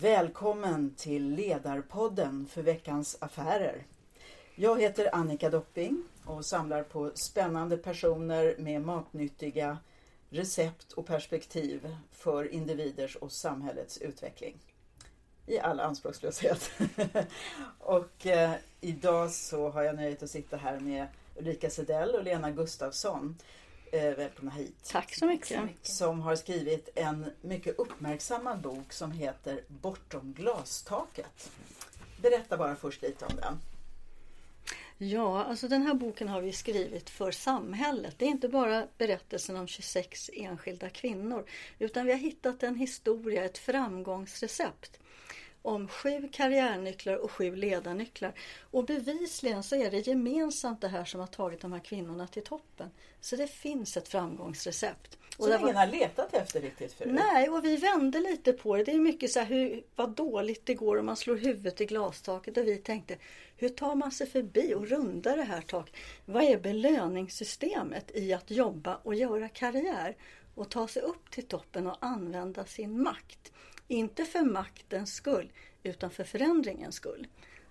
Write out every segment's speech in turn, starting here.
Välkommen till Ledarpodden för veckans affärer. Jag heter Annika Dopping och samlar på spännande personer med matnyttiga recept och perspektiv för individers och samhällets utveckling. I all anspråkslöshet. och eh, idag så har jag nöjet att sitta här med Ulrika Sedell och Lena Gustafsson. Eh, välkomna hit. Tack så mycket. Som har skrivit en mycket uppmärksammad bok som heter Bortom glastaket. Berätta bara först lite om den. Ja, alltså den här boken har vi skrivit för samhället. Det är inte bara berättelsen om 26 enskilda kvinnor utan vi har hittat en historia, ett framgångsrecept om sju karriärnycklar och sju ledarnycklar. Och bevisligen så är det gemensamt det här som har tagit de här kvinnorna till toppen. Så det finns ett framgångsrecept. Som ingen har letat efter riktigt förut? Nej, och vi vände lite på det. Det är mycket så här hur, vad dåligt det går om man slår huvudet i glastaket. Och vi tänkte, hur tar man sig förbi och rundar det här taket? Vad är belöningssystemet i att jobba och göra karriär? Och ta sig upp till toppen och använda sin makt. Inte för maktens skull, utan för förändringens skull.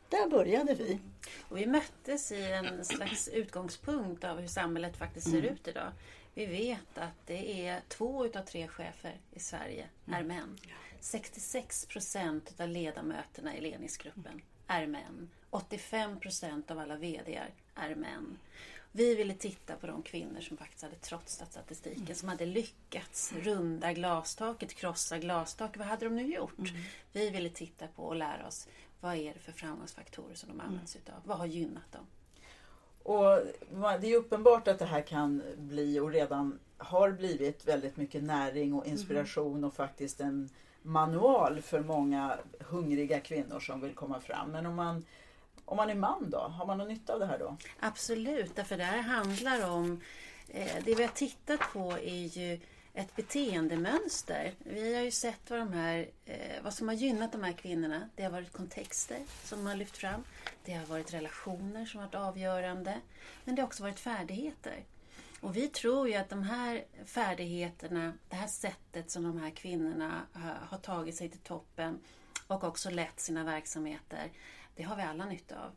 Där började vi. Och vi möttes i en slags utgångspunkt av hur samhället faktiskt ser mm. ut idag. Vi vet att det är två utav tre chefer i Sverige är mm. män. 66 procent av ledamöterna i ledningsgruppen är män. 85 procent av alla VD är män. Vi ville titta på de kvinnor som faktiskt hade trotsat statistiken, mm. som hade lyckats runda glastaket, krossa glastaket. Vad hade de nu gjort? Mm. Vi ville titta på och lära oss vad är det för framgångsfaktorer som de mm. utav? Vad har gynnat dem? Och det är uppenbart att det här kan bli och redan har blivit väldigt mycket näring och inspiration mm. och faktiskt en manual för många hungriga kvinnor som vill komma fram. Men om man om man är man då, har man någon nytta av det här då? Absolut, därför det här handlar om eh, det vi har tittat på är ju ett beteendemönster. Vi har ju sett vad, de här, eh, vad som har gynnat de här kvinnorna. Det har varit kontexter som har lyft fram. Det har varit relationer som har varit avgörande. Men det har också varit färdigheter. Och vi tror ju att de här färdigheterna, det här sättet som de här kvinnorna har tagit sig till toppen och också lett sina verksamheter det har vi alla nytta av.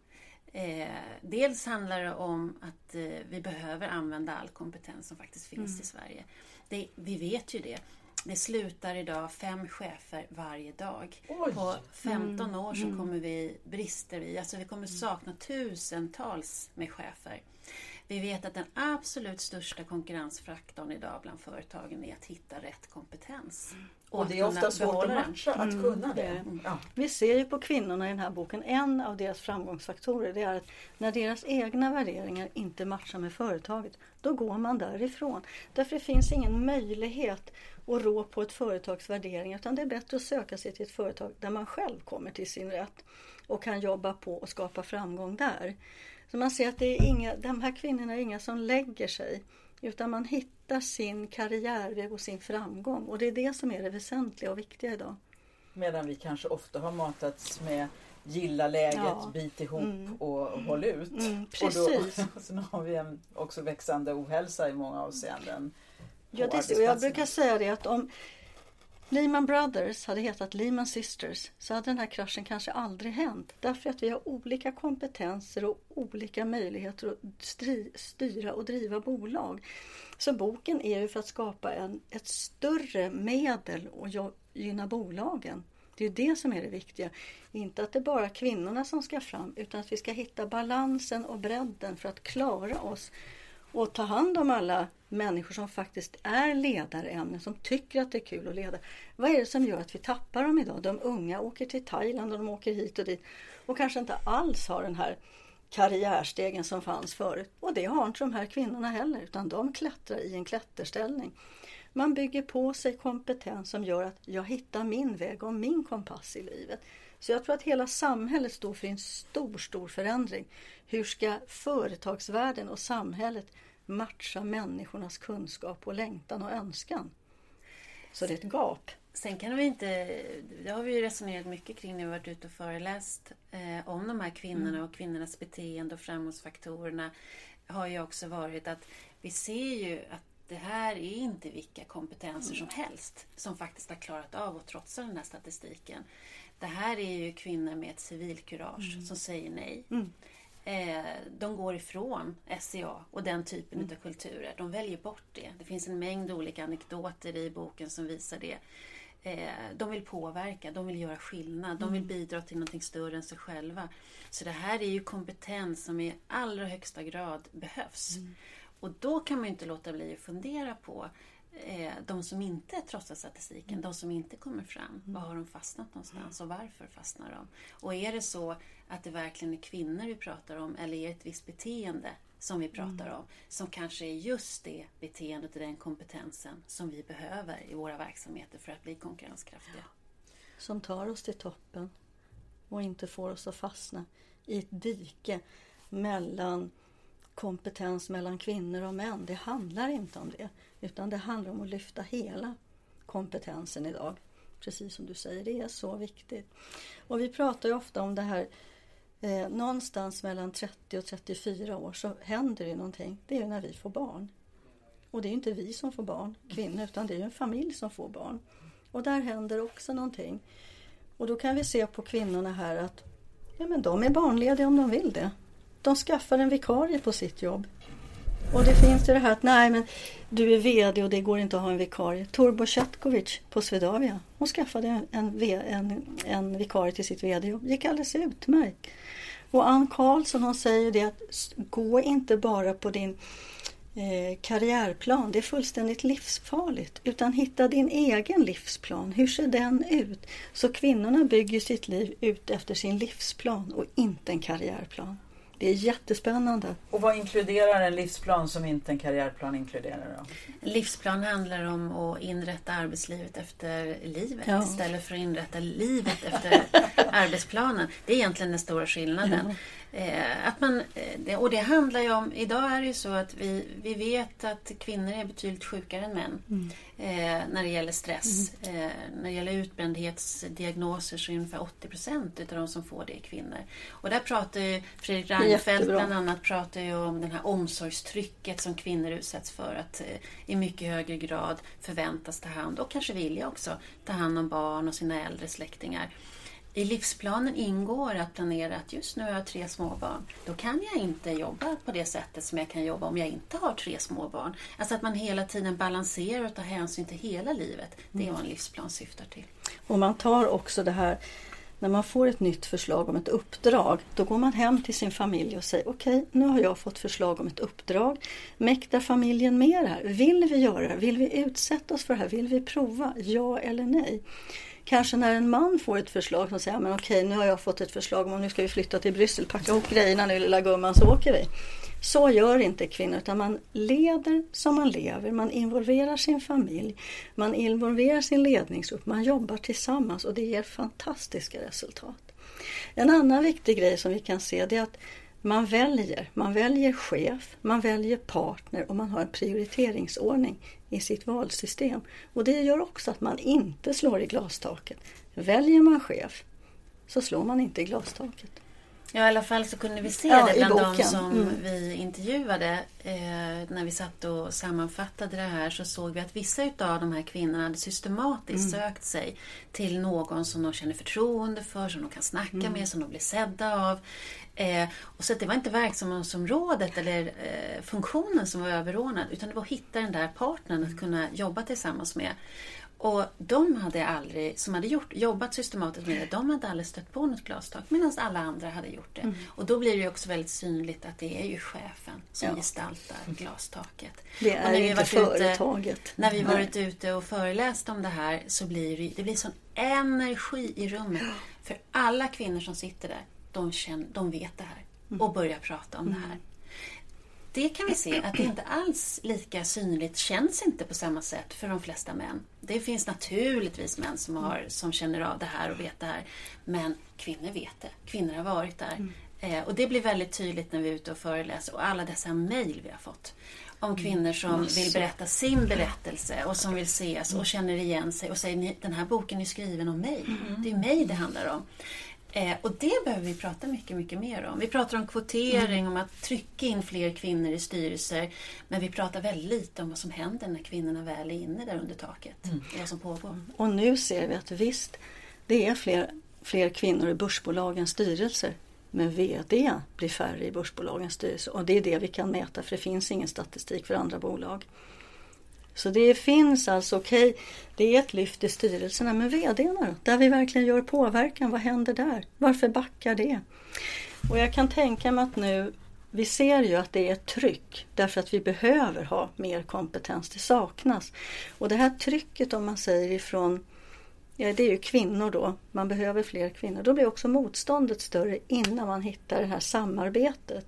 Eh, dels handlar det om att eh, vi behöver använda all kompetens som faktiskt finns mm. i Sverige. Det, vi vet ju det. Det slutar idag fem chefer varje dag. Oj. På 15 mm. år så mm. kommer vi brister vi. Alltså vi kommer mm. sakna tusentals med chefer. Vi vet att den absolut största konkurrensfaktorn idag bland företagen är att hitta rätt kompetens. Mm. Och, det är ofta svårt att matcha, att mm, kunna det. Mm. Ja. Vi ser ju på kvinnorna i den här boken, en av deras framgångsfaktorer det är att när deras egna värderingar inte matchar med företaget, då går man därifrån. Därför det finns ingen möjlighet att rå på ett företags värderingar utan det är bättre att söka sig till ett företag där man själv kommer till sin rätt och kan jobba på och skapa framgång där. Så man ser att det är inga, de här kvinnorna är inga som lägger sig utan man hittar sin karriärväg och sin framgång och det är det som är det väsentliga och viktiga idag. Medan vi kanske ofta har matats med gilla läget, ja. bit ihop mm. och mm. håll ut. Mm, precis. Och då, sen har vi en också växande ohälsa i många avseenden. Ja, det, och jag brukar säga det att om Lehman Brothers hade hetat Lehman Sisters så hade den här kraschen kanske aldrig hänt. Därför att vi har olika kompetenser och olika möjligheter att styra och driva bolag. Så boken är ju för att skapa en, ett större medel och gynna bolagen. Det är ju det som är det viktiga. Inte att det är bara kvinnorna som ska fram utan att vi ska hitta balansen och bredden för att klara oss och ta hand om alla människor som faktiskt är ledarämnen, som tycker att det är kul att leda. Vad är det som gör att vi tappar dem idag? De unga åker till Thailand och de åker hit och dit och kanske inte alls har den här karriärstegen som fanns förut. Och det har inte de här kvinnorna heller utan de klättrar i en klätterställning. Man bygger på sig kompetens som gör att jag hittar min väg och min kompass i livet. Så jag tror att hela samhället står för en stor, stor förändring. Hur ska företagsvärlden och samhället matcha människornas kunskap och längtan och önskan? Så det är ett gap. Sen kan vi inte, det har vi ju resonerat mycket kring när vi varit ute och föreläst eh, om de här kvinnorna mm. och kvinnornas beteende och framgångsfaktorerna har ju också varit att vi ser ju att det här är inte vilka kompetenser som helst som faktiskt har klarat av att trotsa den här statistiken. Det här är ju kvinnor med ett civilkurage mm. som säger nej. Mm. Eh, de går ifrån SCA och den typen mm. av kulturer. De väljer bort det. Det finns en mängd olika anekdoter i boken som visar det. Eh, de vill påverka, de vill göra skillnad, de vill mm. bidra till något större än sig själva. Så det här är ju kompetens som i allra högsta grad behövs. Mm. Och då kan man inte låta bli att fundera på eh, de som inte trotsar statistiken, mm. de som inte kommer fram. Mm. Var har de fastnat någonstans och varför fastnar de? Och är det så att det verkligen är kvinnor vi pratar om eller är det ett visst beteende som vi pratar mm. om som kanske är just det beteendet och den kompetensen som vi behöver i våra verksamheter för att bli konkurrenskraftiga. Som tar oss till toppen och inte får oss att fastna i ett dike mellan kompetens mellan kvinnor och män. Det handlar inte om det. Utan det handlar om att lyfta hela kompetensen idag. Precis som du säger, det är så viktigt. Och vi pratar ju ofta om det här eh, någonstans mellan 30 och 34 år så händer det någonting. Det är när vi får barn. Och det är inte vi som får barn, kvinnor, utan det är en familj som får barn. Och där händer också någonting. Och då kan vi se på kvinnorna här att ja, men de är barnlediga om de vill det. De skaffar en vikarie på sitt jobb. Och det finns ju det här att nej men du är VD och det går inte att ha en vikarie. Turbo Chatkovic på Swedavia, hon skaffade en, en, en, en vikarie till sitt VD-jobb. Det gick alldeles utmärkt. Och Ann Karlsson hon säger det att gå inte bara på din eh, karriärplan, det är fullständigt livsfarligt. Utan hitta din egen livsplan, hur ser den ut? Så kvinnorna bygger sitt liv ut efter sin livsplan och inte en karriärplan. Det är jättespännande. Och vad inkluderar en livsplan som inte en karriärplan inkluderar? Då? Livsplan handlar om att inrätta arbetslivet efter livet ja. istället för att inrätta livet efter arbetsplanen. Det är egentligen den stora skillnaden. Eh, att man, eh, och det handlar ju om, idag är det ju så att vi, vi vet att kvinnor är betydligt sjukare än män mm. eh, när det gäller stress. Mm. Eh, när det gäller utbrändhetsdiagnoser så är ungefär 80 procent av de som får det är kvinnor. Och där pratar ju Fredrik Reinfeldt bland annat pratar ju om det här omsorgstrycket som kvinnor utsätts för att eh, i mycket högre grad förväntas ta hand och kanske vilja också ta hand om barn och sina äldre släktingar i livsplanen ingår att planera att just nu har jag tre småbarn. Då kan jag inte jobba på det sättet som jag kan jobba om jag inte har tre småbarn. Alltså att man hela tiden balanserar och tar hänsyn till hela livet. Det är vad en livsplan syftar till. Och man tar också det här när man får ett nytt förslag om ett uppdrag, då går man hem till sin familj och säger okej, okay, nu har jag fått förslag om ett uppdrag. Mäktar familjen med det här? Vill vi göra det? Vill vi utsätta oss för det här? Vill vi prova? Ja eller nej? Kanske när en man får ett förslag som säger men okej nu har jag fått ett förslag om nu ska vi flytta till Bryssel, packa ihop grejerna nu lilla gumman så åker vi. Så gör inte kvinnor utan man leder som man lever, man involverar sin familj, man involverar sin ledningsgrupp, man jobbar tillsammans och det ger fantastiska resultat. En annan viktig grej som vi kan se det är att man väljer, man väljer chef, man väljer partner och man har en prioriteringsordning i sitt valsystem. Och det gör också att man inte slår i glastaket. Väljer man chef så slår man inte i glastaket. Ja, i alla fall så kunde vi se ja, det bland de som mm. vi intervjuade. Eh, när vi satt och sammanfattade det här så såg vi att vissa av de här kvinnorna hade systematiskt mm. sökt sig till någon som de känner förtroende för, som de kan snacka mm. med, som de blir sedda av. Eh, och så det var inte verksamhetsområdet eller eh, funktionen som var överordnad utan det var att hitta den där partnern att kunna jobba tillsammans med. Och de hade aldrig, som hade gjort, jobbat systematiskt med det, de hade aldrig stött på något glastak medan alla andra hade gjort det. Mm. Och då blir det också väldigt synligt att det är ju chefen som ja. gestaltar glastaket. Det är när inte företaget. Ute, när vi varit ute och föreläst om det här så blir det, det blir sån energi i rummet. För alla kvinnor som sitter där, de, känner, de vet det här mm. och börjar prata om det här. Mm. Det kan vi se att det inte alls lika synligt känns inte på samma sätt för de flesta män. Det finns naturligtvis män som, har, som känner av det här och vet det här. Men kvinnor vet det. Kvinnor har varit där. Mm. Eh, och det blir väldigt tydligt när vi är ute och föreläser och alla dessa mejl vi har fått om mm. kvinnor som vill berätta sin berättelse och som vill ses och känner igen sig och säger den här boken är skriven om mig. Mm. Det är mig det handlar om. Eh, och det behöver vi prata mycket, mycket mer om. Vi pratar om kvotering, mm. om att trycka in fler kvinnor i styrelser. Men vi pratar väldigt lite om vad som händer när kvinnorna väl är inne där under taket. Mm. Vad som pågår. Och nu ser vi att visst, det är fler, fler kvinnor i börsbolagens styrelser. Men VD blir färre i börsbolagens styrelser och det är det vi kan mäta för det finns ingen statistik för andra bolag. Så det finns alltså, okej, okay, det är ett lyft i styrelserna, men VDarna då? Där vi verkligen gör påverkan, vad händer där? Varför backar det? Och jag kan tänka mig att nu, vi ser ju att det är ett tryck därför att vi behöver ha mer kompetens, det saknas. Och det här trycket om man säger ifrån Ja, det är ju kvinnor då, man behöver fler kvinnor. Då blir också motståndet större innan man hittar det här samarbetet.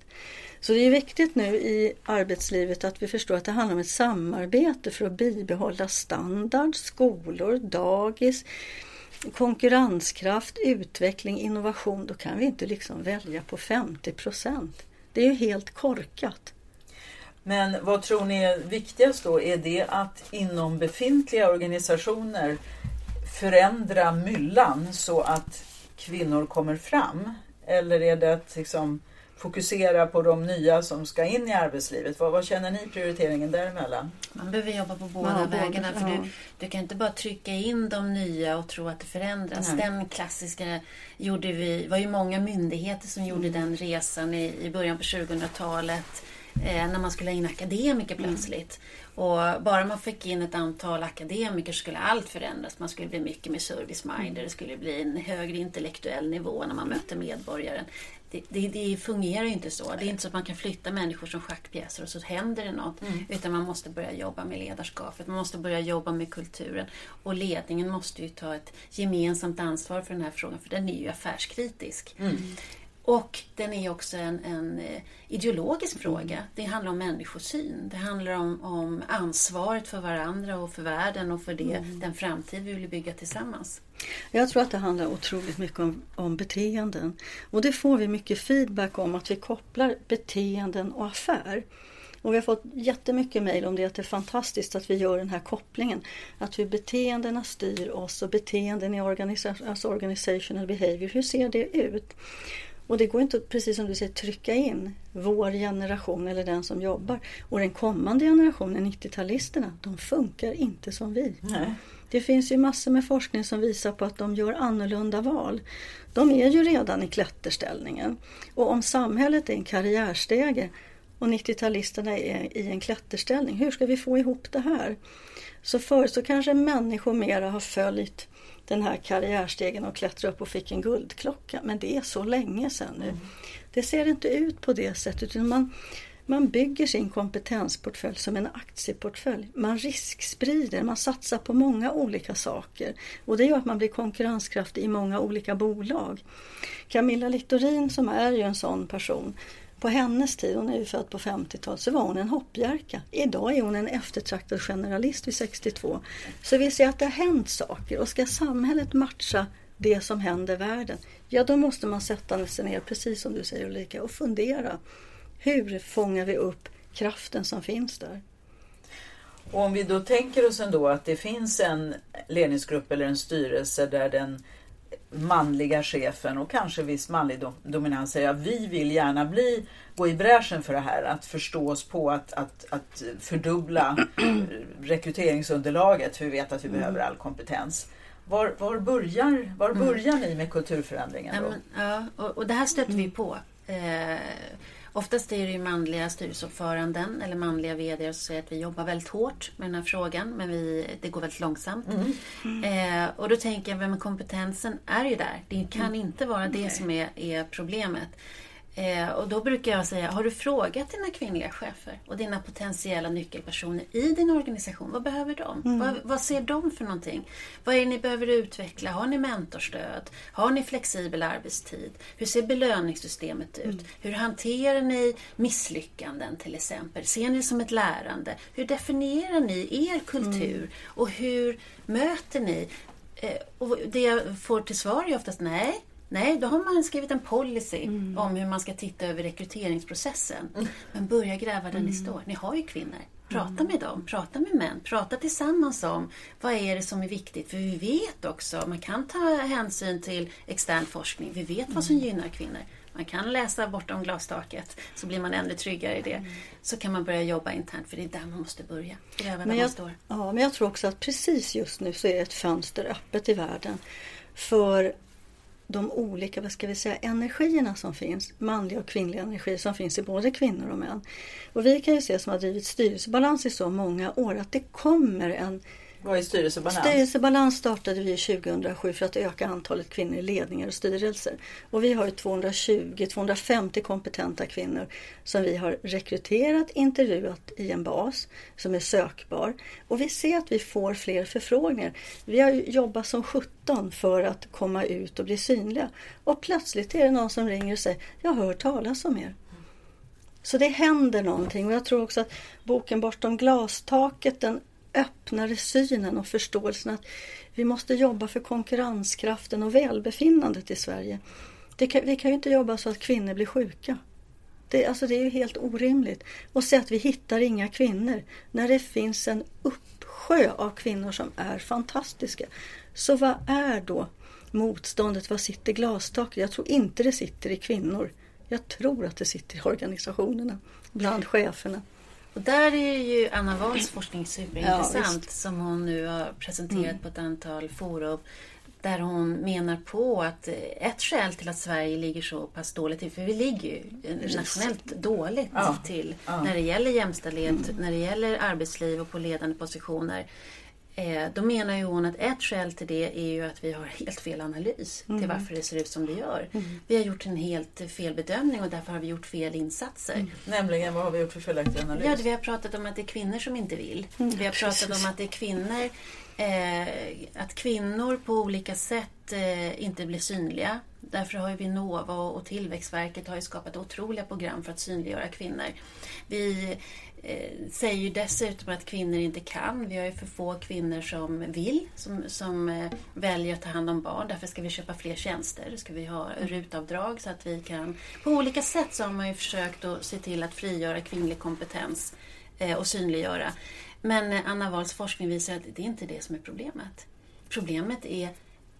Så det är viktigt nu i arbetslivet att vi förstår att det handlar om ett samarbete för att bibehålla standard, skolor, dagis, konkurrenskraft, utveckling, innovation. Då kan vi inte liksom välja på 50 procent. Det är ju helt korkat. Men vad tror ni är viktigast då? Är det att inom befintliga organisationer förändra myllan så att kvinnor kommer fram? Eller är det att liksom fokusera på de nya som ska in i arbetslivet? Vad, vad känner ni prioriteringen däremellan? Man behöver jobba på båda ja, vägarna. Både, för ja. du, du kan inte bara trycka in de nya och tro att det förändras. Nej. Den klassiska gjorde vi, var ju många myndigheter som gjorde mm. den resan i, i början på 2000-talet. Eh, när man skulle ha in akademiker mm. plötsligt. Mm. Och bara man fick in ett antal akademiker skulle allt förändras. Man skulle bli mycket mer service-minded. Det skulle bli en högre intellektuell nivå när man mötte medborgaren. Det, det, det, fungerar ju inte så. Det är inte så att man kan flytta människor som schackpjäser och så händer det något. Mm. Utan man måste börja jobba med ledarskapet, man måste börja jobba med kulturen. Och ledningen måste ju ta ett gemensamt ansvar för den här frågan, för den är ju affärskritisk. Mm. Och den är också en, en eh, ideologisk fråga. Det handlar om människosyn. Det handlar om, om ansvaret för varandra och för världen och för det, mm. den framtid vi vill bygga tillsammans. Jag tror att det handlar otroligt mycket om, om beteenden. Och det får vi mycket feedback om, att vi kopplar beteenden och affär. Och vi har fått jättemycket mejl om det, att det är fantastiskt att vi gör den här kopplingen. Att hur beteendena styr oss och beteenden i organisa alltså organizational behavior, hur ser det ut? Och det går inte precis som du säger trycka in vår generation eller den som jobbar. Och den kommande generationen, 90-talisterna, de funkar inte som vi. Nej. Det finns ju massor med forskning som visar på att de gör annorlunda val. De är ju redan i klätterställningen. Och om samhället är en karriärstege och 90-talisterna är i en klätterställning, hur ska vi få ihop det här? Så förut så kanske människor mera har följt den här karriärstegen och klättra upp och fick en guldklocka. Men det är så länge sedan nu. Mm. Det ser inte ut på det sättet. Utan man, man bygger sin kompetensportfölj som en aktieportfölj. Man risksprider, man satsar på många olika saker. Och det gör att man blir konkurrenskraftig i många olika bolag. Camilla Littorin som är ju en sån person på hennes tid, hon är ju född på 50-talet, så var hon en hoppjerka. Idag är hon en eftertraktad generalist vid 62. Så vi ser att det har hänt saker och ska samhället matcha det som händer i världen, ja då måste man sätta sig ner, precis som du säger Ulrika, och fundera. Hur fångar vi upp kraften som finns där? Och om vi då tänker oss ändå att det finns en ledningsgrupp eller en styrelse där den manliga chefen och kanske viss manlig dominans säger att vi vill gärna bli, gå i bräschen för det här, att förstå oss på att, att, att fördubbla rekryteringsunderlaget för vi vet att vi mm. behöver all kompetens. Var, var, börjar, var mm. börjar mm. ni med kulturförändringen? Då? Ja, men, ja och, och, det här stöter vi på. Eh, Oftast är det ju manliga styrelseordföranden eller manliga VD som säger att vi jobbar väldigt hårt med den här frågan men vi, det går väldigt långsamt. Mm. Mm. Eh, och då tänker jag, men kompetensen är ju där. Det kan mm. inte vara det som är, är problemet. Eh, och då brukar jag säga, har du frågat dina kvinnliga chefer och dina potentiella nyckelpersoner i din organisation, vad behöver de? Mm. Vad, vad, ser de för någonting? Vad är det ni behöver utveckla? Har ni mentorstöd? Har ni flexibel arbetstid? Hur ser belöningssystemet ut? Mm. Hur hanterar ni misslyckanden till exempel? Ser ni det som ett lärande? Hur definierar ni er kultur? Mm. Och hur möter ni? Eh, och det jag får till svar är oftast nej, Nej, då har man skrivit en policy mm. om hur man ska titta över rekryteringsprocessen. Mm. Men börja gräva där mm. ni står. Ni har ju kvinnor. Prata mm. med dem, prata med män, prata tillsammans om vad är det som är viktigt. För vi vet också, man kan ta hänsyn till extern forskning, vi vet vad som mm. gynnar kvinnor. Man kan läsa bortom glastaket så blir man ännu tryggare i det. Mm. Så kan man börja jobba internt för det är där man måste börja. men jag, Ja, men jag tror också att precis just nu så är ett fönster öppet i världen för de olika vad ska vi säga, energierna som finns, manliga och kvinnliga energier som finns i både kvinnor och män. Och vi kan ju se som har drivit styrelsebalans i så många år att det kommer en vad är styrelsebalans? Styrelsebalans startade vi 2007 för att öka antalet kvinnor i ledningar och styrelser. Och vi har 220-250 kompetenta kvinnor som vi har rekryterat, intervjuat i en bas som är sökbar. Och vi ser att vi får fler förfrågningar. Vi har jobbat som 17 för att komma ut och bli synliga. Och plötsligt är det någon som ringer och säger Jag hör talas om er. Så det händer någonting och jag tror också att boken Bortom glastaket den öppnare synen och förståelsen att vi måste jobba för konkurrenskraften och välbefinnandet i Sverige. Kan, vi kan ju inte jobba så att kvinnor blir sjuka. Det, alltså det är ju helt orimligt. Och säga att vi hittar inga kvinnor när det finns en uppsjö av kvinnor som är fantastiska. Så vad är då motståndet? Vad sitter glastaket? Jag tror inte det sitter i kvinnor. Jag tror att det sitter i organisationerna, bland cheferna. Och där är ju Anna Wahls forskning superintressant ja, som hon nu har presenterat mm. på ett antal forum. Där hon menar på att ett skäl till att Sverige ligger så pass dåligt till, för vi ligger ju nationellt dåligt ja, till ja. när det gäller jämställdhet, mm. när det gäller arbetsliv och på ledande positioner. Eh, då menar ju hon att ett skäl till det är ju att vi har helt fel analys mm. till varför det ser ut som det gör. Mm. Vi har gjort en helt fel bedömning och därför har vi gjort fel insatser. Mm. Nämligen, vad har vi gjort för felaktig analys? Ja, vi har pratat om att det är kvinnor som inte vill. Mm. Vi har pratat om att det är kvinnor eh, att kvinnor på olika sätt eh, inte blir synliga. Därför har ju Vinnova och Tillväxtverket har skapat otroliga program för att synliggöra kvinnor. Vi eh, säger ju dessutom att kvinnor inte kan. Vi har ju för få kvinnor som vill, som, som eh, väljer att ta hand om barn. Därför ska vi köpa fler tjänster. Ska vi ha rutavdrag så att vi kan... På olika sätt så har man ju försökt att se till att frigöra kvinnlig kompetens eh, och synliggöra. Men eh, Anna Wahls forskning visar att det är inte det som är problemet. Problemet är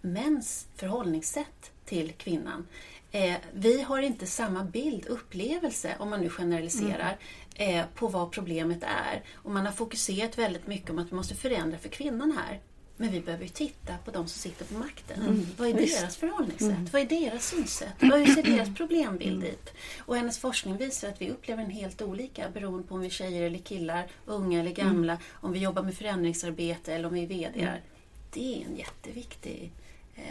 mäns förhållningssätt till kvinnan. Eh, vi har inte samma bild, upplevelse, om man nu generaliserar, mm eh, på vad problemet är. Och man har fokuserat väldigt mycket om att vi måste förändra för kvinnan här. Men vi behöver ju titta på de som sitter på makten. Mm. Vad är Visst. deras förhållningssätt? Mm. Vad är deras synsätt? Hur ser deras problembild ut? Och hennes forskning visar att vi upplever den helt olika beroende på om vi är tjejer eller killar, unga eller gamla, mm. om vi jobbar med förändringsarbete eller om vi är VD. Mm. Det är en jätteviktig eh,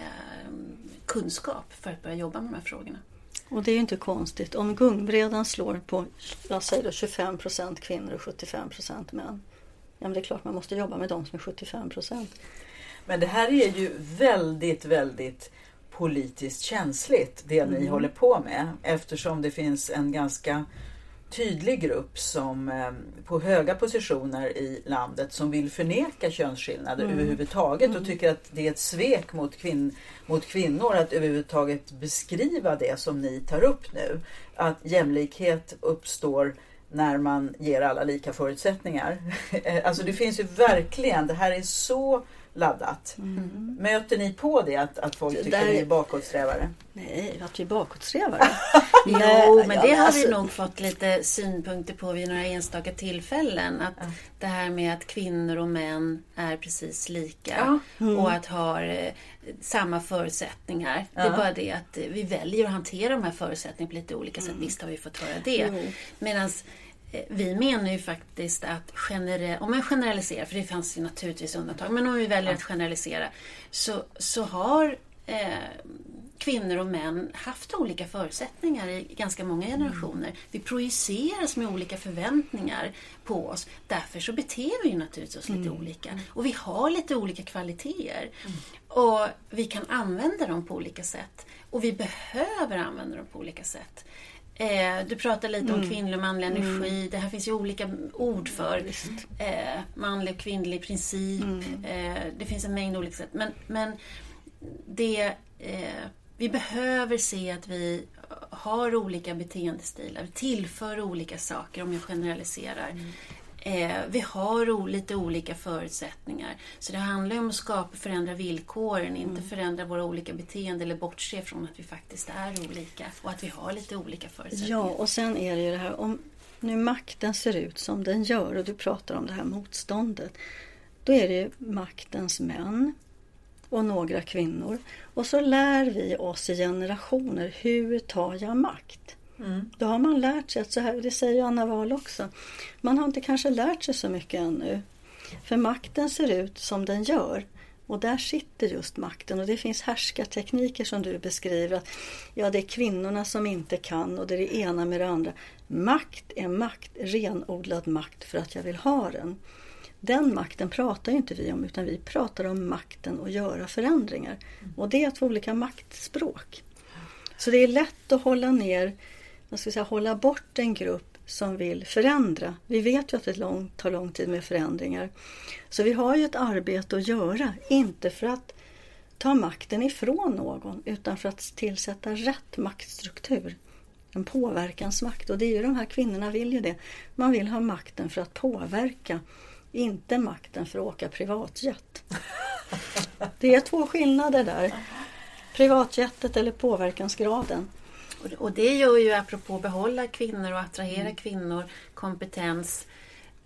kunskap för att börja jobba med de här frågorna. Och det är ju inte konstigt. Om gungbrädan slår på jag säger då, 25% kvinnor och 75% män. Ja, men det är klart man måste jobba med de som är 75% Men det här är ju väldigt, väldigt politiskt känsligt det ni mm. håller på med eftersom det finns en ganska tydlig grupp som eh, på höga positioner i landet som vill förneka könsskillnader mm. överhuvudtaget och mm. tycker att det är ett svek mot, kvin mot kvinnor att överhuvudtaget beskriva det som ni tar upp nu. Att jämlikhet uppstår när man ger alla lika förutsättningar. alltså det finns ju verkligen, det här är så laddat. Mm. Möter ni på det att, att folk tycker där... ni är bakåtsträvare? Nej, att vi är bakåtsträvare? jo, men det har alltså... vi nog fått lite synpunkter på vid några enstaka tillfällen. Att ja. Det här med att kvinnor och män är precis lika ja. mm. och att ha eh, samma förutsättningar. Ja. Det är bara det att vi väljer att hantera de här förutsättningarna på lite olika sätt. Mm. Visst har vi fått höra det. Mm. Medan Eh, vi menar ju faktiskt att generell, om man generaliserar, för det fanns ju naturligtvis undantag, men om vi väljer att generalisera så, så har eh, kvinnor och män haft olika förutsättningar i ganska många generationer. Mm. Vi projiceras med olika förväntningar på oss. Därför så beter vi ju naturligtvis oss lite mm. olika. Och vi har lite olika kvaliteter. Mm. Och vi kan använda dem på olika sätt. Och vi behöver använda dem på olika sätt. Eh, du pratar lite mm. om kvinnlig och manlig mm. energi. Mm. Det här finns ju olika ord för. Eh, manlig och kvinnlig princip. Mm. Eh, det finns en mängd olika sätt. Men, men det, eh, vi behöver se att vi har olika beteendestilar. Vi tillför olika saker om jag generaliserar. Eh, vi har lite olika förutsättningar. Så det handlar om att skapa, förändra villkoren, inte mm. förändra våra olika beteenden eller bortse från att vi faktiskt är olika och att vi har lite olika förutsättningar. Ja, och sen är det ju det här om nu makten ser ut som den gör och du pratar om det här motståndet. Då är det ju maktens män och några kvinnor. Och så lär vi oss i generationer, hur tar jag makt? Mm. Då har man lärt sig att så här, det säger Anna Wahl också, man har inte kanske lärt sig så mycket ännu. För makten ser ut som den gör. Och där sitter just makten och det finns härskartekniker som du beskriver. Att, ja, det är kvinnorna som inte kan och det är det ena med det andra. Makt är makt, renodlad makt för att jag vill ha den. Den makten pratar inte vi om utan vi pratar om makten att göra förändringar. Och det är två olika maktspråk. Så det är lätt att hålla ner, man ska säga, hålla bort en grupp som vill förändra. Vi vet ju att det lång, tar lång tid med förändringar. Så vi har ju ett arbete att göra, inte för att ta makten ifrån någon utan för att tillsätta rätt maktstruktur. En påverkansmakt och det är ju de här kvinnorna vill ju det. Man vill ha makten för att påverka, inte makten för att åka privatjet. Det är två skillnader där. Privatjetet eller påverkansgraden. Och det gör ju, apropå behålla kvinnor och attrahera mm. kvinnor, kompetens.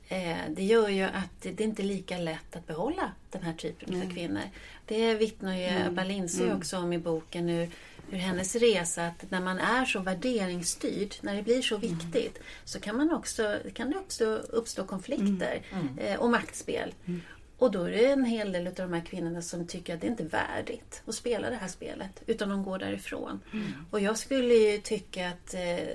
Eh, det gör ju att det inte är lika lätt att behålla den här typen mm. av kvinnor. Det vittnar ju mm. Ebba Lindsey mm. också om i boken nu hur hennes resa, att när man är så värderingsstyrd, när det blir så mm. viktigt, så kan, man också, kan det också uppstå konflikter. Mm. Eh, och maktspel. Och då är det en hel del av de här kvinnorna som tycker att det inte är värdigt att spela det här spelet, utan de går därifrån. Mm. Och jag skulle ju tycka att eh,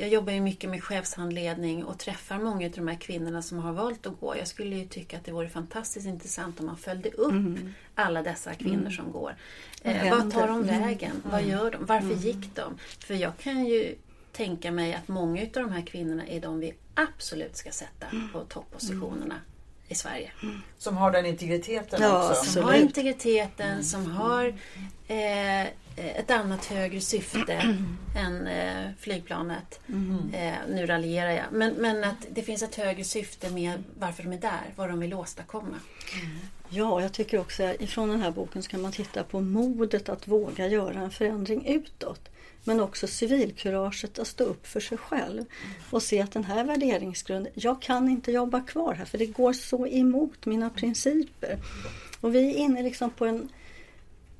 jag jobbar ju mycket med chefshandledning och träffar många av de här kvinnorna som har valt att gå. Jag skulle ju tycka att det vore fantastiskt intressant om man följde upp mm. alla dessa kvinnor mm. som går. Eh, vad tar de mm. vägen? Vad mm. gör de? Varför mm. gick de? För jag kan ju tänka mig att många av de här kvinnorna är de vi absolut ska sätta på toppositionerna i Sverige. Mm. Som har den integriteten ja, också? Som har integriteten, mm. som har eh, ett annat högre syfte än eh, flygplanet. Mm. Eh, nu raljerar jag. Men, men att det finns ett högre syfte med varför de är där, vad de vill åstadkomma. Mm. Ja, jag tycker också att ifrån den här boken ska man titta på modet att våga göra en förändring utåt. Men också civilkuraget att stå upp för sig själv och se att den här värderingsgrunden, jag kan inte jobba kvar här för det går så emot mina principer. Och vi är inne liksom på en,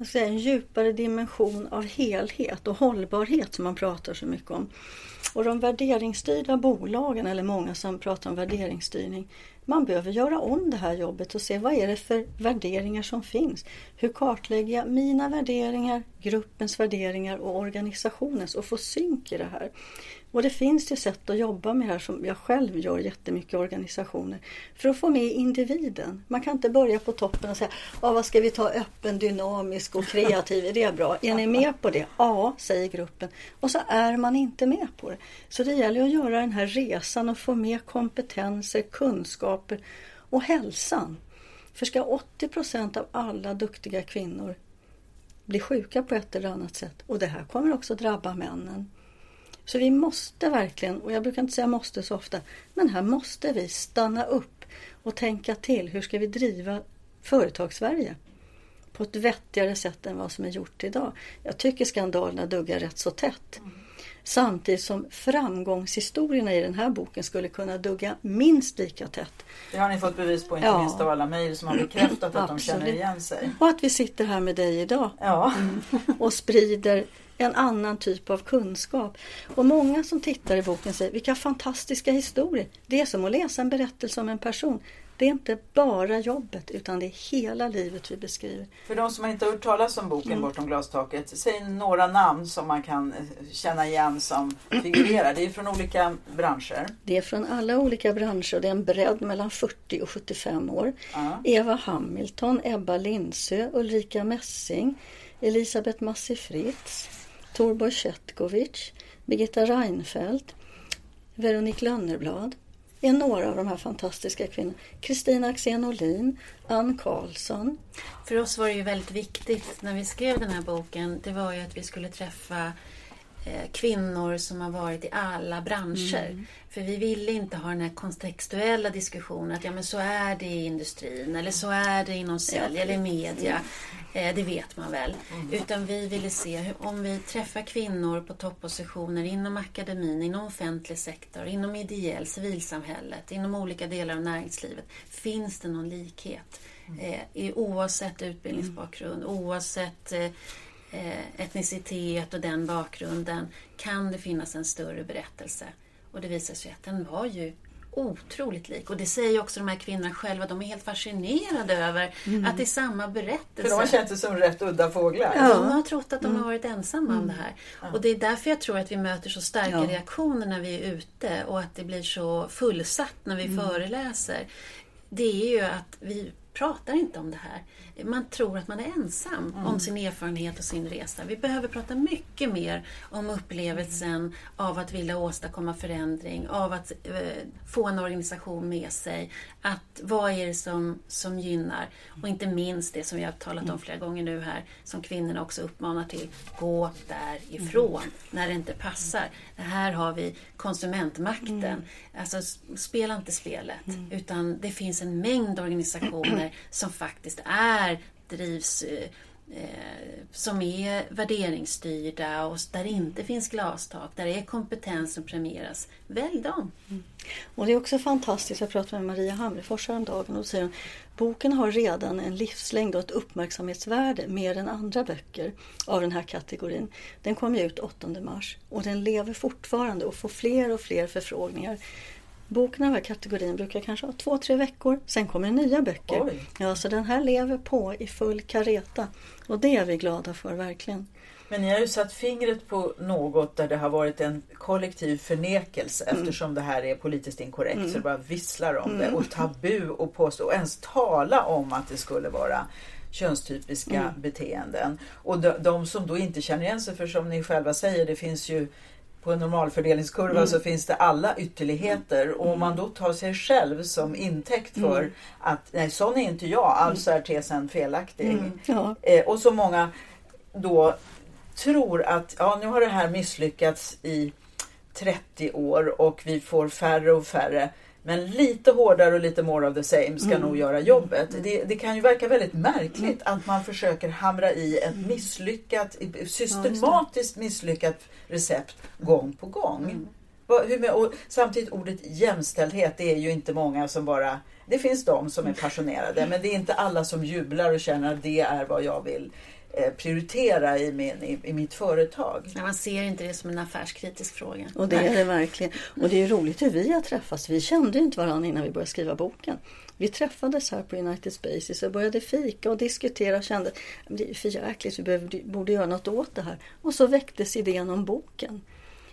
säga, en djupare dimension av helhet och hållbarhet som man pratar så mycket om. Och de värderingsstyrda bolagen, eller många som pratar om värderingsstyrning, man behöver göra om det här jobbet och se vad är det för värderingar som finns. Hur kartlägger jag mina värderingar, gruppens värderingar och organisationens och få synk i det här. Och det finns ju sätt att jobba med det här som jag själv gör jättemycket i organisationer. För att få med individen. Man kan inte börja på toppen och säga ah, vad ska vi ta öppen, dynamisk och kreativ, är det bra? Är ni med på det? Ja, säger gruppen. Och så är man inte med på det. Så det gäller att göra den här resan och få med kompetenser, kunskaper och hälsan. För ska 80 procent av alla duktiga kvinnor bli sjuka på ett eller annat sätt och det här kommer också drabba männen så vi måste verkligen, och jag brukar inte säga måste så ofta, men här måste vi stanna upp och tänka till. Hur ska vi driva företagssverige? På ett vettigare sätt än vad som är gjort idag. Jag tycker skandalerna duggar rätt så tätt. Samtidigt som framgångshistorierna i den här boken skulle kunna dugga minst lika tätt. Det har ni fått bevis på, inte ja. minst av alla mejl som har bekräftat att de känner igen sig. Och att vi sitter här med dig idag. Ja. Mm. Och sprider en annan typ av kunskap. Och många som tittar i boken säger vilka fantastiska historier. Det är som att läsa en berättelse om en person. Det är inte bara jobbet utan det är hela livet vi beskriver. För de som inte har hört talas om boken mm. Bortom glastaket, säg några namn som man kan eh, känna igen som figurerar. Det är från olika branscher. Det är från alla olika branscher och det är en bredd mellan 40 och 75 år. Uh. Eva Hamilton, Ebba Lindsö, Ulrika Messing, Elisabeth Massi Fritz, Torborg Chetkovic, Birgitta Reinfeldt, Veronique Lönnerblad är några av de här fantastiska kvinnorna. Kristina Axén Olin, Ann Karlsson. För oss var det ju väldigt viktigt när vi skrev den här boken, det var ju att vi skulle träffa eh, kvinnor som har varit i alla branscher. Mm. För vi ville inte ha den här kontextuella diskussionen att ja men så är det i industrin eller så är det inom sälj eller media. Eh, det vet man väl. Mm. Utan vi ville se hur, om vi träffar kvinnor på toppositioner inom akademin, inom offentlig sektor, inom ideell, civilsamhället, inom olika delar av näringslivet. Finns det någon likhet? Mm. Eh, oavsett utbildningsbakgrund, mm. oavsett eh, etnicitet och den bakgrunden kan det finnas en större berättelse. Och det visar sig att den var ju otroligt lik. Och det säger också de här kvinnorna själva. De är helt fascinerade över mm. att det är samma berättelse. För de har känt sig som rätt udda fåglar. Ja. De har trott att de har mm. varit ensamma mm. om det här. Ja. Och det är därför jag tror att vi möter så starka ja. reaktioner när vi är ute och att det blir så fullsatt när vi mm. föreläser. Det är ju att vi pratar inte om det här. Man tror att man är ensam mm. om sin erfarenhet och sin resa. Vi behöver prata mycket mer om upplevelsen mm. av att vilja åstadkomma förändring, av att eh, få en organisation med sig. Att vad är det som, som gynnar? Och inte minst det som vi har talat om flera gånger nu här, som kvinnorna också uppmanar till. Gå därifrån mm. när det inte passar. Det här har vi konsumentmakten. Mm. Alltså spela inte spelet, mm. utan det finns en mängd organisationer som faktiskt är drivs eh, eh som är värderingsstyrda och där det inte finns glastak, där det är kompetens som premieras. Välj dem! Mm. Och det är också fantastiskt, jag pratade med Maria Hamrefors häromdagen och då säger hon boken har redan en livslängd och ett uppmärksamhetsvärde mer än andra böcker av den här kategorin. Den kom ut 8 mars och den lever fortfarande och får fler och fler förfrågningar. Av den här kategorin brukar kanske ha två, tre veckor. Sen kommer nya böcker. Oj. Ja, så den här lever på i full kareta. Och det är vi glada för, verkligen. Men ni har ju satt fingret på något där det har varit en kollektiv förnekelse mm. eftersom det här är politiskt inkorrekt mm. så det bara visslar om mm. det och tabu och påstå och ens tala om att det skulle vara könstypiska mm. beteenden. Och de, de, som då inte känner igen sig, för som ni själva säger, det finns ju på en normalfördelningskurva mm. så finns det alla ytterligheter och om man då tar sig själv som intäkt för mm. att nej sån är inte jag, alltså är tesen felaktig. Mm. Ja. Eh, och så många då tror att ja, nu har det här misslyckats i 30 år och vi får färre och färre. Men lite hårdare och lite more of the same ska mm. nog göra jobbet. Det, det, kan ju verka väldigt märkligt mm. att man försöker hamra i ett misslyckat, systematiskt misslyckat recept gång på gång. Mm. Och samtidigt ordet jämställdhet, det är ju inte många som bara... Det finns de som är passionerade men det är inte alla som jublar och känner att det är vad jag vill prioritera i, min, i, i, mitt företag. Ja, man ser inte det som en affärskritisk fråga. Och det är det verkligen. Och det är roligt hur vi har träffats. Vi kände inte varandra innan vi började skriva boken. Vi träffades här på United Spaces och började fika och diskutera och kände att det är för jäkligt, vi behövde, borde göra något åt det här. Och så väcktes idén om boken.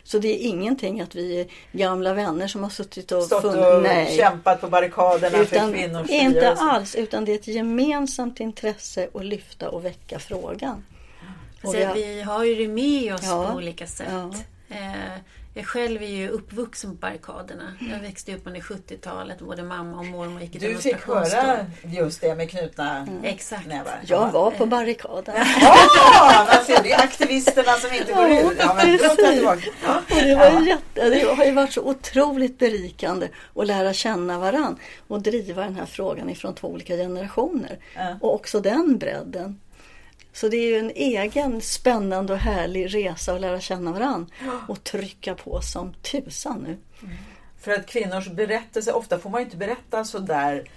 Så det är ingenting att vi är gamla vänner som har suttit och, Stått och nej. kämpat på barrikaderna utan, för kvinnors Inte alls, utan det är ett gemensamt intresse att lyfta och väcka frågan. Och vi, har, vi har ju det med oss ja, på olika sätt. Ja. Eh, jag själv är ju uppvuxen på barrikaderna. Jag växte upp under 70-talet. Både mamma och mormor gick i Du fick höra just det med knutna mm. Exakt. nävar. Jag var på barrikaden. Ja, man ser det. Aktivisterna som inte går ut. Ja, men det, var jätte, det har ju varit så otroligt berikande att lära känna varann och driva den här frågan ifrån två olika generationer. Ja. Och också den bredden. Så det är ju en egen spännande och härlig resa att lära känna varandra och trycka på som tusan nu. Mm. För att kvinnors berättelse, ofta får man ju inte berätta så där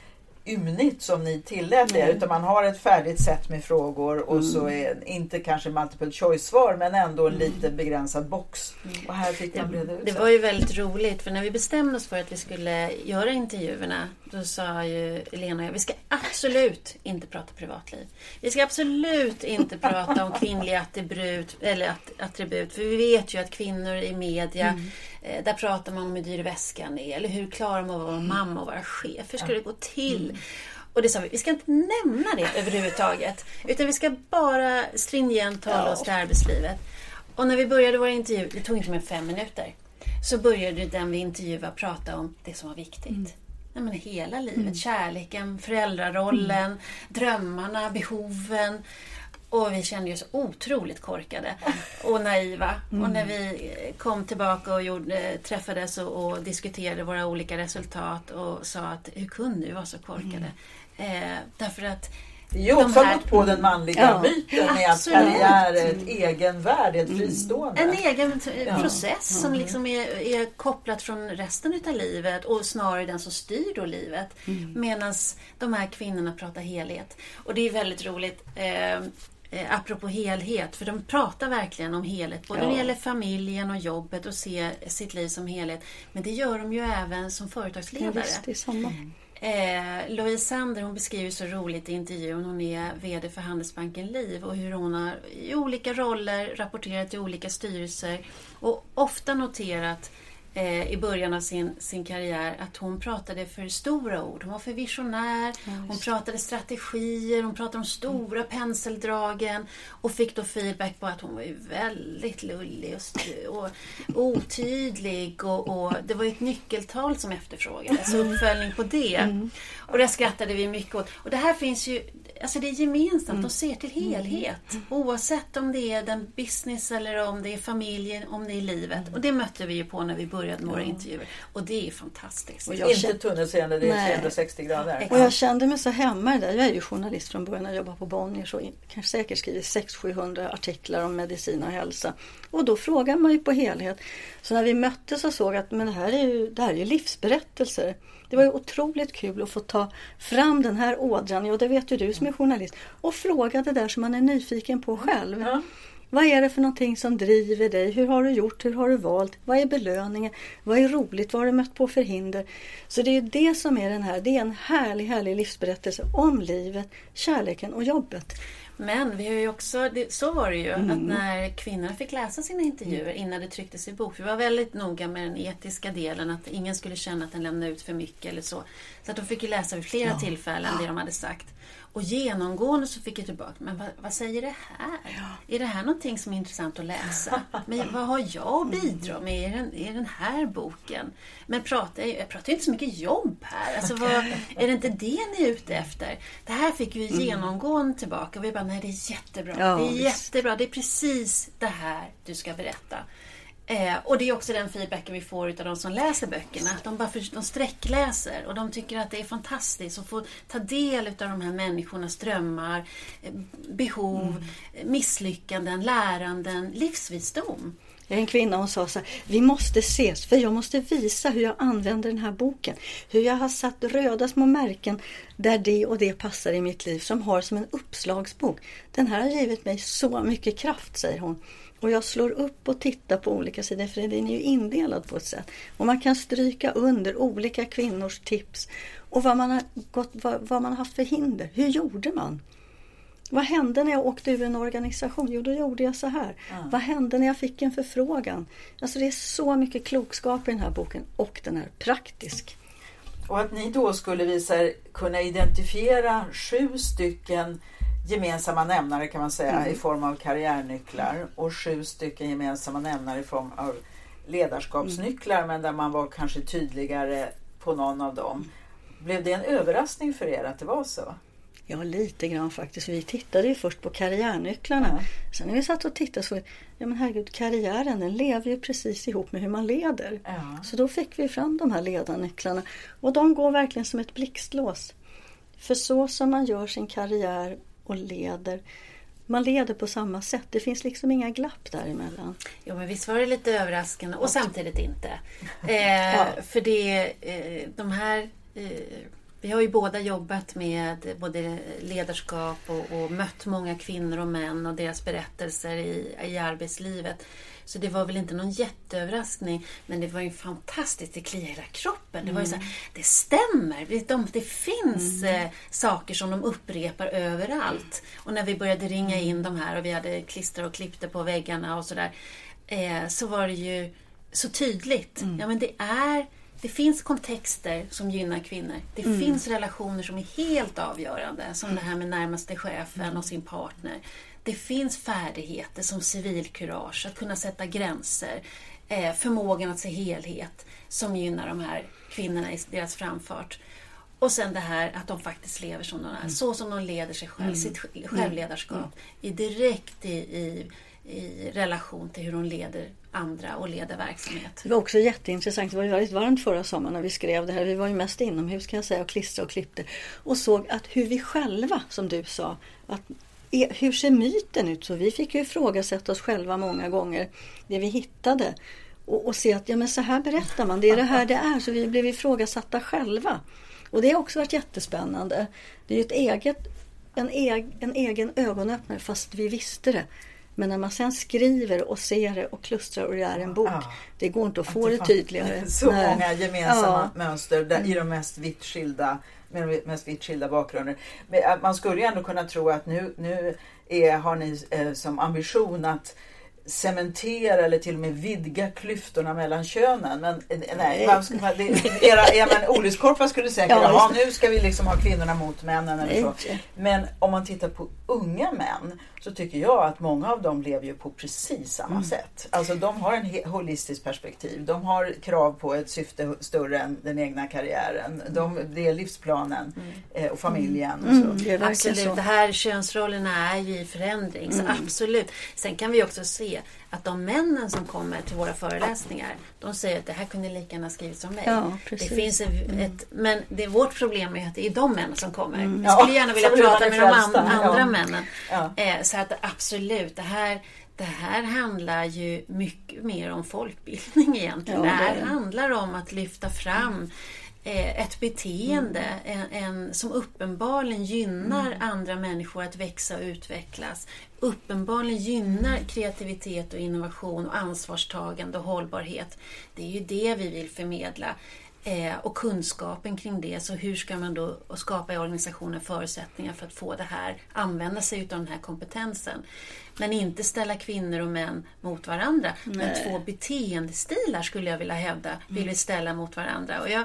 ymnigt som ni tillät er utan man har ett färdigt sätt med frågor och mm. så är inte kanske multiple choice-svar men ändå en mm. lite begränsad box. Mm. Och här fick man breda ut Det var ju väldigt roligt för när vi bestämde oss för att vi skulle göra intervjuerna då sa ju Lena och jag vi ska absolut inte prata privatliv. Vi ska absolut inte prata om kvinnliga attribut, eller attribut för vi vet ju att kvinnor i media mm. Där pratar man om hur dyr väskan är eller hur klarar man att vara mamma och vara chef. Hur ska det gå till? Mm. Och det sa vi, vi ska inte nämna det överhuvudtaget. Utan vi ska bara stringent ja. oss till arbetslivet. Och när vi började våra intervjuer, det tog inte mer än fem minuter, så började den vi intervjuade prata om det som var viktigt. Mm. Nej, men hela livet. Mm. Kärleken, föräldrarollen, mm. drömmarna, behoven. Och vi kände oss otroligt korkade och naiva. Mm. Och när vi kom tillbaka och gjorde, träffades och, och, diskuterade våra olika resultat och sa att hur kunde vi vara så korkade? Mm. Eh, därför att det är också här... på den manliga ja, myten med att karriär är ett egenvärde, ett mm. fristående. En egen ja. process som liksom är, är kopplat från resten av livet och snarare den som styr då livet. Mm. Medan de här kvinnorna pratar helhet. Och det är väldigt roligt. Eh, apropå helhet, för de pratar verkligen om helhet. Både ja. när det gäller familjen och jobbet och se sitt liv som helhet. Men det gör de ju även som företagsledare. Ja, visst, det är samma. Mm. Eh, Louise Sander hon beskriver så roligt i intervjun, hon är VD för Handelsbanken Liv och hur hon har i olika roller rapporterat till olika styrelser och ofta noterat eh, i början av sin, sin karriär att hon pratade för stora ord. Hon var för visionär, hon pratade strategier, hon pratade om stora mm. penseldragen och fick då feedback på att hon var väldigt lullig och, och otydlig och, och, det var ett nyckeltal som efterfrågades, mm. uppföljning på det. Mm. Och det skrattade vi mycket åt. Och det här finns ju alltså det är gemensamt, mm. de ser till mm. helhet. Mm. Oavsett om det är den business eller om det är familjen, om det är livet. Mm. Och det mötte vi ju på när vi började med våra intervjuer. Och det är fantastiskt. Och jag Inte kände... tunnelseende, det är Nej. 360 grader. Och jag kände mig så hemma där. Jag är ju journalist från början, jag jobbar på Bonniers och kanske säkert skriver 600-700 artiklar om medicin och hälsa. Och då frågar man ju på helhet. Så när vi möttes och såg att men det här är ju, det här är ju livsberättelser. Det var ju otroligt kul att få ta fram den här ådran, och det vet ju du som är journalist, och fråga det där som man är nyfiken på själv. Ja. Vad är det för någonting som driver dig? Hur har du gjort? Hur har du valt? Vad är belöningen? Vad är roligt? Vad har du mött på för hinder? Så det är det som är den här, det är en härlig, härlig livsberättelse om livet, kärleken och jobbet. Men vi har ju också, det, så var det ju, mm. att när kvinnorna fick läsa sina intervjuer mm. innan det trycktes i bok. Vi var väldigt noga med den etiska delen, att ingen skulle känna att den lämnade ut för mycket eller så. Så att de fick ju läsa vid flera ja. tillfällen det de hade sagt. Och genomgående så fick jag tillbaka, men vad, vad säger det här? Ja. Är det här någonting som är intressant att läsa? Men vad har jag att bidra med i den, i den här boken? Men pratar, jag pratar inte så mycket jobb här. Alltså, vad, är det inte det ni är ute efter? Det här fick vi mm. genomgående tillbaka och vi bara, nej det är jättebra. Ja, det är visst. jättebra. Det är precis det här du ska berätta. Eh, och det är också den feedbacken vi får av de som läser böckerna. De, bara för, de sträckläser och de tycker att det är fantastiskt att få ta del av de här människornas drömmar, eh, behov, mm. misslyckanden, läranden, livsvisdom. En kvinna och sa så här, vi måste ses för jag måste visa hur jag använder den här boken. Hur jag har satt röda små märken där det och det passar i mitt liv som har som en uppslagsbok. Den här har givit mig så mycket kraft, säger hon. Och jag slår upp och tittar på olika sidor för den är ju indelad på ett sätt. Och man kan stryka under olika kvinnors tips och vad man har, gått, vad, vad man har haft för hinder. Hur gjorde man? Vad hände när jag åkte ur en organisation? Jo, då gjorde jag så här. Mm. Vad hände när jag fick en förfrågan? Alltså det är så mycket klokskap i den här boken och den är praktisk. Och att ni då skulle visa kunna identifiera sju stycken gemensamma nämnare kan man säga mm. i form av karriärnycklar och sju stycken gemensamma nämnare i form av ledarskapsnycklar mm. men där man var kanske tydligare på någon av dem. Blev det en överraskning för er att det var så? Ja, lite grann faktiskt. Vi tittade ju först på karriärnycklarna. Ja. Sen när vi satt och tittade så, ja men herregud, karriären den lever ju precis ihop med hur man leder. Ja. Så då fick vi fram de här ledarnycklarna. Och de går verkligen som ett blixtlås. För så som man gör sin karriär och leder. Man leder på samma sätt. Det finns liksom inga glapp däremellan. Jo men visst var det lite överraskande och samtidigt inte. Eh, ja. För det, eh, de här eh, vi har ju båda jobbat med både ledarskap och, och, mött många kvinnor och män och deras berättelser i, i arbetslivet. Så det var väl inte någon jätteöverraskning. Men det var ju fantastiskt, det kliade hela kroppen. Det var ju så här, mm. det stämmer. Det, det finns mm. eh, saker som de upprepar överallt. Och när vi började ringa in de här och vi hade klister och klippte på väggarna och sådär. Eh, så var det ju så tydligt. Mm. Ja men det är det finns kontexter som gynnar kvinnor. Det mm. finns relationer som är helt avgörande, som det här med närmaste chefen och sin partner. Det finns färdigheter som civilkurage, att kunna sätta gränser, eh, förmågan att se helhet som gynnar de här kvinnorna i deras framfart. Och sen det här att de faktiskt lever som de är, mm. så som de leder sig själv, mm. sitt självledarskap, mm. i direkt i, i, i relation till hur de leder andra och leder verksamhet. Det var också jätteintressant. Det var ju väldigt varmt förra sommaren när vi skrev det här. Vi var ju mest inomhus kan jag säga och klistrade och klippte. Och såg att hur vi själva, som du sa, att hur ser myten ut? Så vi fick ju ifrågasätta oss själva många gånger, det vi hittade. Och, och se att ja, men så här berättar man, det är det här det är. Så vi blev ifrågasatta själva. Och det har också varit jättespännande. Det är ju ett eget, en, eg, en egen ögonöppnare fast vi visste det. Men när man sen skriver och ser det och klustrar och det är en bok. Ja. Det går inte att få det, det tydligare. Så Nej. många gemensamma ja. mönster där, i de mest vitt skilda med mest vitt skilda bakgrunder. Men äh, man skulle ju ändå kunna tro att nu, nu är, har ni eh, som ambition att cementera eller till och med vidga klyftorna mellan könen. Men eh, nej, man, det, era, era olyckskorpar skulle säkert ja, jaha nu ska vi liksom ha kvinnorna mot männen eller så. Men om man tittar på unga män så tycker jag att många av dem lever ju på precis samma mm. sätt. Alltså de har en holistiskt perspektiv. De har krav på ett syfte större än den egna karriären. De, det är livsplanen mm. Eh, och familjen. Och mm. så. Mm, absolut, det här könsrollerna är ju i förändring. Så mm. absolut. Sen kan vi också se att de männen som kommer till våra föreläsningar, de säger att det här kunde lika gärna skrivits om mig. Ja, det finns ett, mm. men det är vårt problem är att det är de männen som kommer. Mm. Vi skulle gärna vilja prata med de andra ja. männen. Ja. Eh, så att absolut, det här det här handlar ju mycket mer om folkbildning egentligen. Ja, det, det här handlar om att lyfta fram ett beteende mm. en, en, som uppenbarligen gynnar mm. andra människor att växa och utvecklas. Uppenbarligen gynnar kreativitet och innovation och ansvarstagande och hållbarhet. Det är ju det vi vill förmedla. Eh, och kunskapen kring det. Så hur ska man då skapa i organisationen förutsättningar för att få det här, använda sig av den här kompetensen. Men inte ställa kvinnor och män mot varandra. Nej. Men två beteendestilar skulle jag vilja hävda, vill vi mm. ställa mot varandra. Och jag,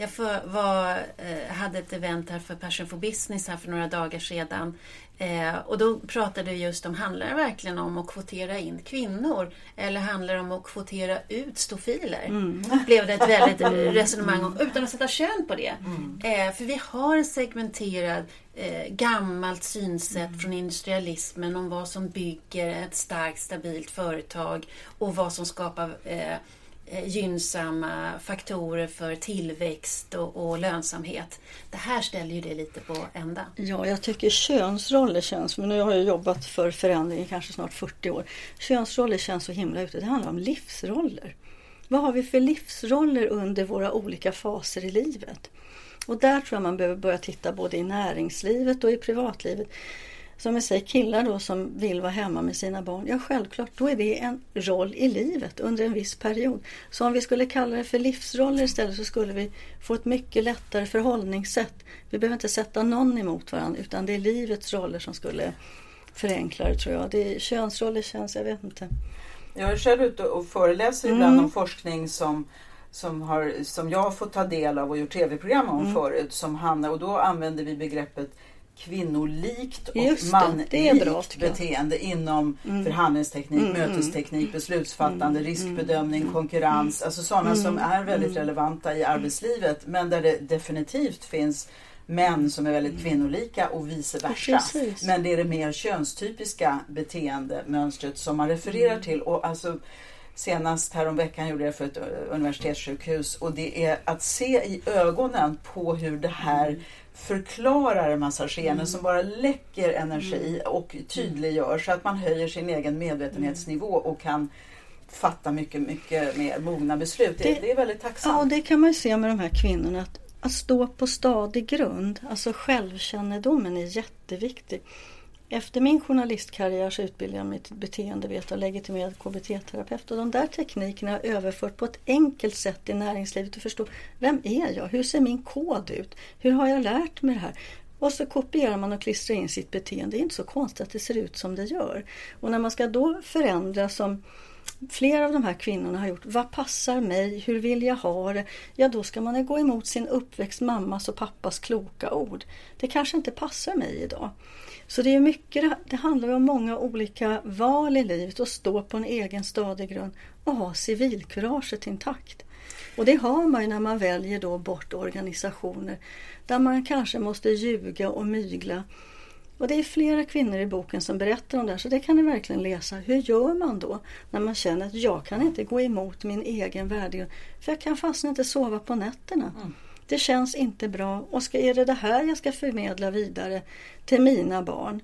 jag för, var, eh, hade ett event här för Passion for Business här för några dagar sedan. Eh, och då pratade vi just om, handlar det verkligen om att kvotera in kvinnor? Eller handlar det om att kvotera ut stofiler? Mm. Blev det ett väldigt resonemang om, utan att sätta kön på det. Mm. Eh, för vi har en segmenterad eh, gammalt synsätt mm. från industrialismen om vad som bygger ett starkt stabilt företag och vad som skapar Eh, Eh, gynnsamma faktorer för tillväxt och, och, lönsamhet. Det här ställer ju det lite på ända. Ja, jag tycker könsroller känns, men nu har jag jobbat för förändring i kanske snart 40 år. Könsroller känns så himla ute. Det handlar om livsroller. Vad har vi för livsroller under våra olika faser i livet? Och där tror jag man behöver börja titta både i näringslivet och i privatlivet som jag säger, killar då som vill vara hemma med sina barn. Ja, självklart, då är det en roll i livet under en viss period. Så om vi skulle kalla det för livsroller istället så skulle vi få ett mycket lättare förhållningssätt. Vi behöver inte sätta någon emot varandra utan det är livets roller som skulle förenkla det tror jag. Det är, könsroller känns, jag vet inte. Jag är själv ute och föreläser ibland mm. om forskning som som, har, som jag har fått ta del av och gjort tv-program om mm. förut. Som handlar, och då använder vi begreppet kvinnolikt och manlikt beteende inom mm. förhandlingsteknik, mm, mm. mötesteknik, beslutsfattande, mm. riskbedömning, mm. konkurrens. Alltså sådana som mm. är väldigt relevanta i arbetslivet men där det definitivt finns män som är väldigt kvinnolika och vice versa. Precis. Men det är det mer könstypiska beteendemönstret som man refererar till. Och alltså, Senast häromveckan gjorde jag för ett universitetssjukhus och det är att se i ögonen på hur det här förklarar en massa skeenden mm. som bara läcker energi mm. och tydliggör så att man höjer sin egen medvetenhetsnivå och kan fatta mycket, mycket mer mogna beslut. Det, det är väldigt tacksamt. Ja, det kan man ju se med de här kvinnorna. Att, att stå på stadig grund, alltså självkännedomen är jätteviktig. Efter min journalistkarriär så utbildade jag mig till beteendevetare och legitimerad KBT-terapeut. Och de där teknikerna har jag överfört på ett enkelt sätt i näringslivet och förstå vem är jag? Hur ser min kod ut? Hur har jag lärt mig det här? Och så kopierar man och klistrar in sitt beteende. Det är inte så konstigt att det ser ut som det gör. Och när man ska då förändra som flera av de här kvinnorna har gjort. Vad passar mig? Hur vill jag ha det? Ja, då ska man gå emot sin uppväxt mammas och pappas kloka ord. Det kanske inte passar mig idag. Så det är mycket, det handlar om många olika val i livet och stå på en egen stadig grund och ha civilkuraget intakt. Och det har man ju när man väljer då bort organisationer där man kanske måste ljuga och mygla. Och det är flera kvinnor i boken som berättar om det här, så det kan ni verkligen läsa. Hur gör man då när man känner att jag kan inte gå emot min egen värdegrund för jag kan fastna inte sova på nätterna. Mm. Det känns inte bra och ska, är det det här jag ska förmedla vidare till mina barn?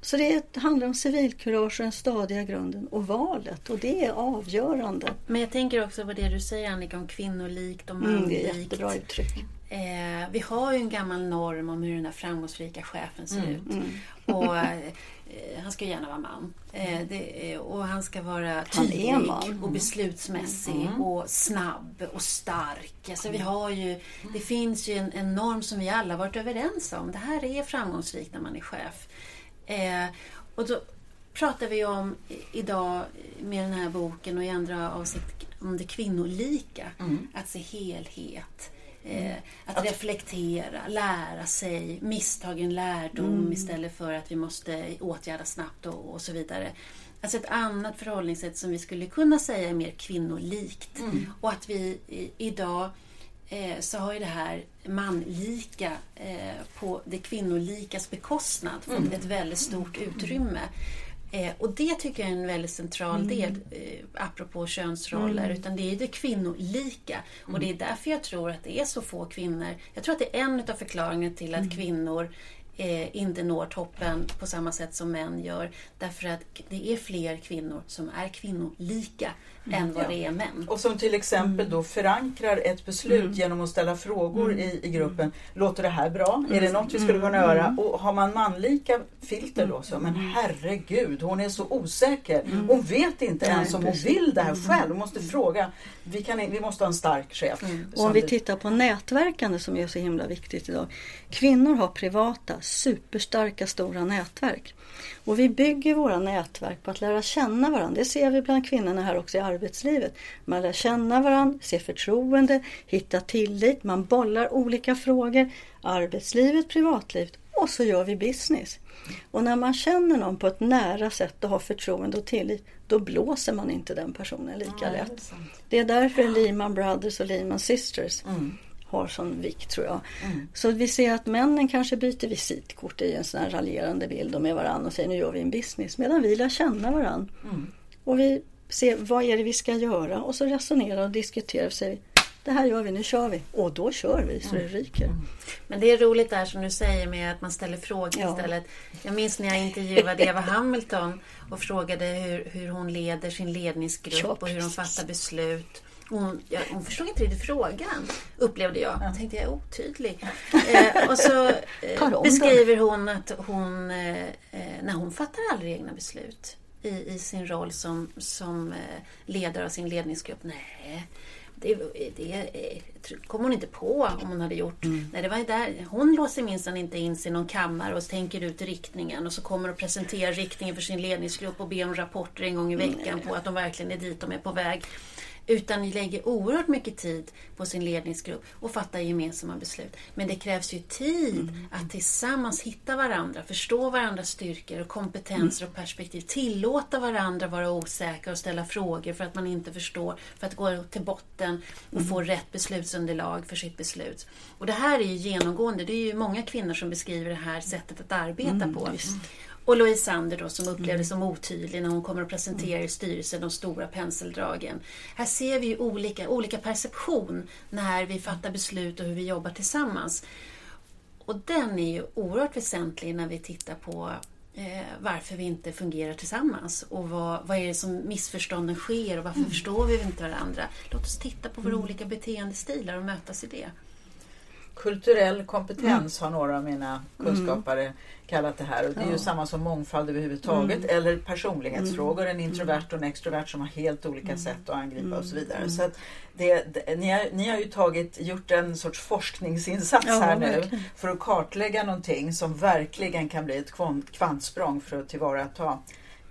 Så det handlar om civilkurage och den stadiga grunden och valet och det är avgörande. Men jag tänker också på det du säger Annika om kvinnolikt och manlikt. Mm, det är jättebra uttryck. Eh, vi har ju en gammal norm om hur den här framgångsrika chefen ser mm, ut. Mm. Och, han ska gärna vara man. Eh, det, och han ska vara tydlig och mm. beslutsmässig mm. och snabb och stark. Alltså vi har ju, det finns ju en, en norm som vi alla varit överens om. Det här är framgångsrikt när man är chef. Eh, och då pratar vi om idag med den här boken och i andra avsnitt om det kvinnolika. Mm. Att se helhet. Eh, att, att, reflektera, lära sig, misstagen lärdom mm. istället för att vi måste åtgärda snabbt och, och, så vidare. Alltså ett annat förhållningssätt som vi skulle kunna säga är mer kvinnolikt. Mm. Och att vi i, idag eh, så har ju det här manlika eh, på det kvinnolikas bekostnad fått mm. ett väldigt stort utrymme. Eh, och det tycker jag är en väldigt central mm. del, eh, apropå könsroller, mm. utan det är det kvinnolika. Mm. Och det är därför jag tror att det är så få kvinnor. Jag tror att det är en av förklaringarna till att mm. kvinnor eh, inte når toppen på samma sätt som män gör. Därför att det är fler kvinnor som är kvinnolika mm. än vad ja. det är män. Och som till exempel då förankrar ett beslut mm. genom att ställa frågor mm. i, i gruppen. Låter det här bra? Är det mm. något vi skulle kunna göra? Mm. Och har man manlika filter då så, men herregud, hon är så osäker. Hon vet inte ens om hon vill det här själv. Hon måste fråga. Vi, kan, vi måste ha en stark chef. Och om vi tittar på nätverkande som är så himla viktigt idag. Kvinnor har privata, superstarka, stora nätverk. Och vi bygger våra nätverk på att lära känna varandra. Det ser vi bland kvinnorna här också i arbetslivet. Man lär känna varandra, ser förtroende, hittar tillit, man bollar olika frågor. Arbetslivet, privatlivet och så gör vi business. Och när man känner någon på ett nära sätt och har förtroende och tillit, då blåser man inte den personen lika ja, lätt. Det är, det är därför Lehman Brothers och Lehman Sisters mm har sån vikt tror jag. Mm. Så vi ser att männen kanske byter visitkort i en sån här raljerande bild med varandra och säger nu gör vi en business. Medan vi lär känna varandra. Mm. Och vi ser vad är det vi ska göra och så resonerar och diskuterar och säger det här gör vi, nu kör vi. Och då kör vi så det mm. ryker. Mm. Men det är roligt där som du säger med att man ställer frågor ja. istället. Jag minns när jag intervjuade Eva Hamilton och frågade hur, hur hon leder sin ledningsgrupp ja, och hur hon fattar beslut. Hon, ja, hon förstod inte riktigt frågan, upplevde jag. Jag tänkte jag är otydlig. Eh, och så eh, beskriver hon att hon, eh, eh, när hon fattar aldrig egna beslut i, i sin roll som, som eh, ledare av sin ledningsgrupp. Nej, det, det eh, kom hon inte på om hon hade gjort. Mm. Nej, det var där. Hon låser minsann inte in sig i någon kammare och tänker ut riktningen och så kommer och presenterar riktningen för sin ledningsgrupp och ber om rapporter en gång i veckan mm. på att de verkligen är dit de är på väg. Utan lägger oerhört mycket tid på sin ledningsgrupp och fattar gemensamma beslut. Men det krävs ju tid mm. att tillsammans hitta varandra, förstå varandras styrkor och kompetenser och perspektiv. Tillåta varandra vara osäkra och ställa frågor för att man inte förstår, för att gå till botten och mm. få rätt beslutsunderlag för sitt beslut. Och det här är ju genomgående. Det är ju många kvinnor som beskriver det här sättet att arbeta mm, på. Just. Och Louise Sander då som upplevdes mm. som otydlig när hon kommer att presentera i styrelsen de stora penseldragen. Här ser vi olika, olika perception när vi fattar beslut och hur vi jobbar tillsammans. Och den är ju oerhört väsentlig när vi tittar på eh, varför vi inte fungerar tillsammans och vad, vad är det som missförstånden sker och varför mm. förstår vi inte varandra. Låt oss titta på våra mm. olika beteendestilar och mötas i det. Kulturell kompetens mm. har några av mina kunskapare mm. kallat det här. Och det är ju samma som mångfald överhuvudtaget. Mm. Eller personlighetsfrågor. En introvert och en extrovert som har helt olika sätt att angripa och så vidare. Så det, det, ni, har, ni har ju tagit, gjort en sorts forskningsinsats ja, här nu verkligen. för att kartlägga någonting som verkligen kan bli ett kvantsprång för att tillvarata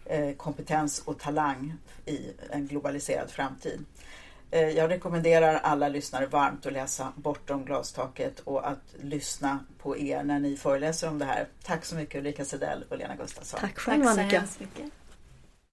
eh, kompetens och talang i en globaliserad framtid. Eh, jag rekommenderar alla lyssnare varmt att läsa Bortom glastaket och att lyssna på er när ni föreläser om det här. Tack så mycket Ulrika Sedell och Lena Gustafsson. Tack själv Annika. Tack så hemskt mycket.